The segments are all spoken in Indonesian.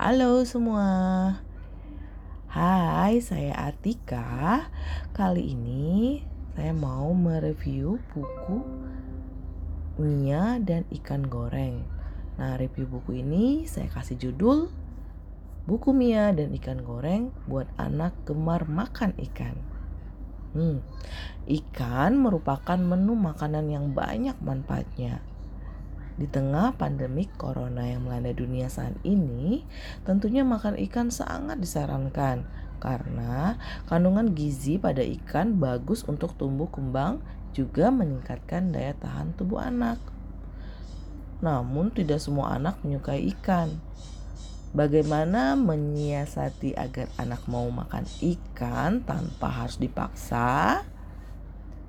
Halo semua. Hai, saya Atika. Kali ini saya mau mereview buku Mia dan ikan goreng. Nah, review buku ini saya kasih judul Buku Mia dan ikan goreng buat anak gemar makan ikan. Hmm, ikan merupakan menu makanan yang banyak manfaatnya. Di tengah pandemik corona yang melanda dunia saat ini, tentunya makan ikan sangat disarankan karena kandungan gizi pada ikan bagus untuk tumbuh kembang juga meningkatkan daya tahan tubuh anak. Namun tidak semua anak menyukai ikan. Bagaimana menyiasati agar anak mau makan ikan tanpa harus dipaksa?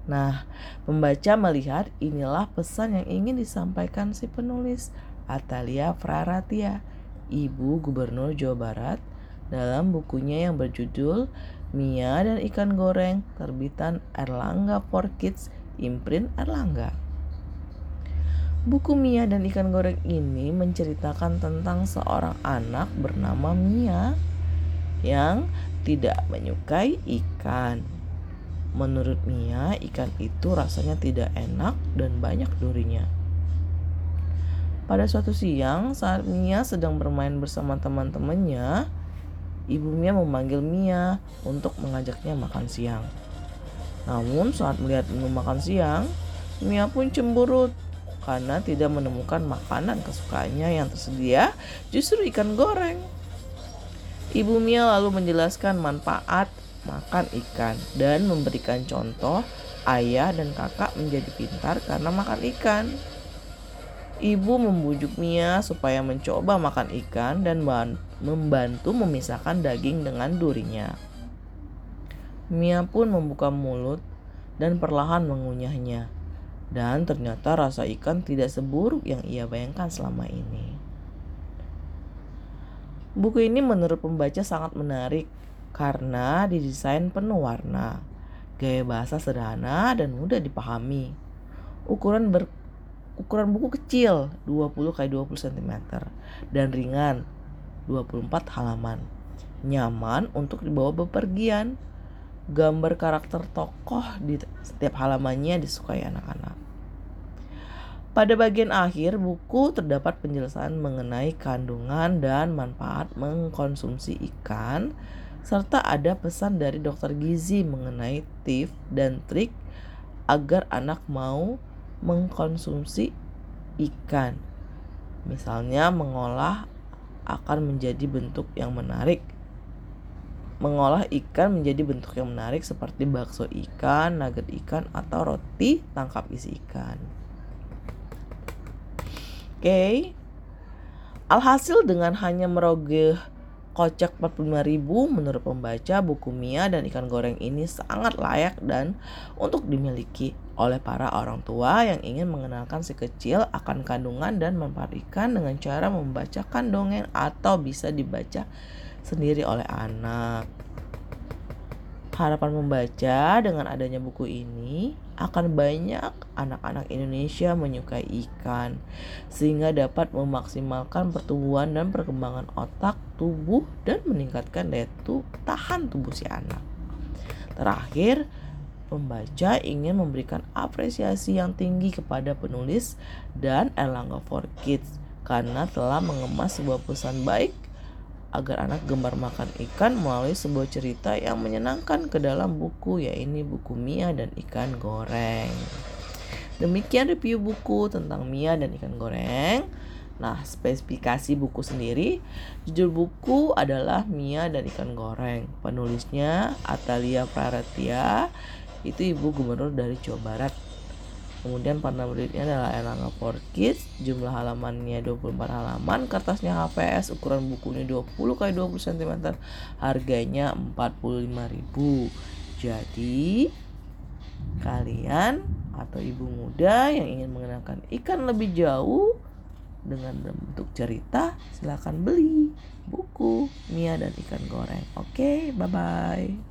Nah, pembaca melihat inilah pesan yang ingin disampaikan si penulis Atalia Praratia, Ibu Gubernur Jawa Barat, dalam bukunya yang berjudul Mia dan Ikan Goreng, terbitan Erlangga for Kids, imprint Erlangga. Buku Mia dan Ikan Goreng ini menceritakan tentang seorang anak bernama Mia yang tidak menyukai ikan Menurut Mia, ikan itu rasanya tidak enak dan banyak durinya. Pada suatu siang, saat Mia sedang bermain bersama teman-temannya, ibu Mia memanggil Mia untuk mengajaknya makan siang. Namun saat melihat menu makan siang, Mia pun cemburut karena tidak menemukan makanan kesukaannya yang tersedia, justru ikan goreng. Ibu Mia lalu menjelaskan manfaat makan ikan dan memberikan contoh ayah dan kakak menjadi pintar karena makan ikan. Ibu membujuk Mia supaya mencoba makan ikan dan membantu memisahkan daging dengan durinya. Mia pun membuka mulut dan perlahan mengunyahnya. Dan ternyata rasa ikan tidak seburuk yang ia bayangkan selama ini. Buku ini menurut pembaca sangat menarik karena didesain penuh warna, gaya bahasa sederhana dan mudah dipahami. Ukuran ber, ukuran buku kecil 20 x 20 cm dan ringan 24 halaman. Nyaman untuk dibawa bepergian. Gambar karakter tokoh di setiap halamannya disukai anak-anak. Pada bagian akhir buku terdapat penjelasan mengenai kandungan dan manfaat mengkonsumsi ikan serta ada pesan dari dokter gizi mengenai tips dan trik agar anak mau mengkonsumsi ikan. Misalnya mengolah akan menjadi bentuk yang menarik. Mengolah ikan menjadi bentuk yang menarik seperti bakso ikan, nugget ikan, atau roti tangkap isi ikan. Oke. Okay. Alhasil dengan hanya merogeh kocak 45 ribu menurut pembaca buku Mia dan ikan goreng ini sangat layak dan untuk dimiliki oleh para orang tua yang ingin mengenalkan si kecil akan kandungan dan manfaat ikan dengan cara membacakan dongeng atau bisa dibaca sendiri oleh anak. Harapan membaca dengan adanya buku ini akan banyak anak-anak Indonesia menyukai ikan sehingga dapat memaksimalkan pertumbuhan dan perkembangan otak, tubuh dan meningkatkan daya tahan tubuh si anak. Terakhir, pembaca ingin memberikan apresiasi yang tinggi kepada penulis dan Erlangga for Kids karena telah mengemas sebuah pesan baik agar anak gemar makan ikan melalui sebuah cerita yang menyenangkan ke dalam buku yaitu buku Mia dan ikan goreng. Demikian review buku tentang Mia dan ikan goreng. Nah, spesifikasi buku sendiri, judul buku adalah Mia dan ikan goreng. Penulisnya Atalia Praratia, itu ibu gubernur dari Jawa Barat kemudian partner muridnya adalah Erlangga for Kids. Jumlah halamannya 24 halaman. Kertasnya HPS ukuran bukunya 20 x 20 cm harganya 45.000 jadi kalian atau ibu muda yang ingin mengenalkan ikan lebih jauh dengan bentuk cerita silahkan beli buku Mia dan ikan goreng. Oke bye bye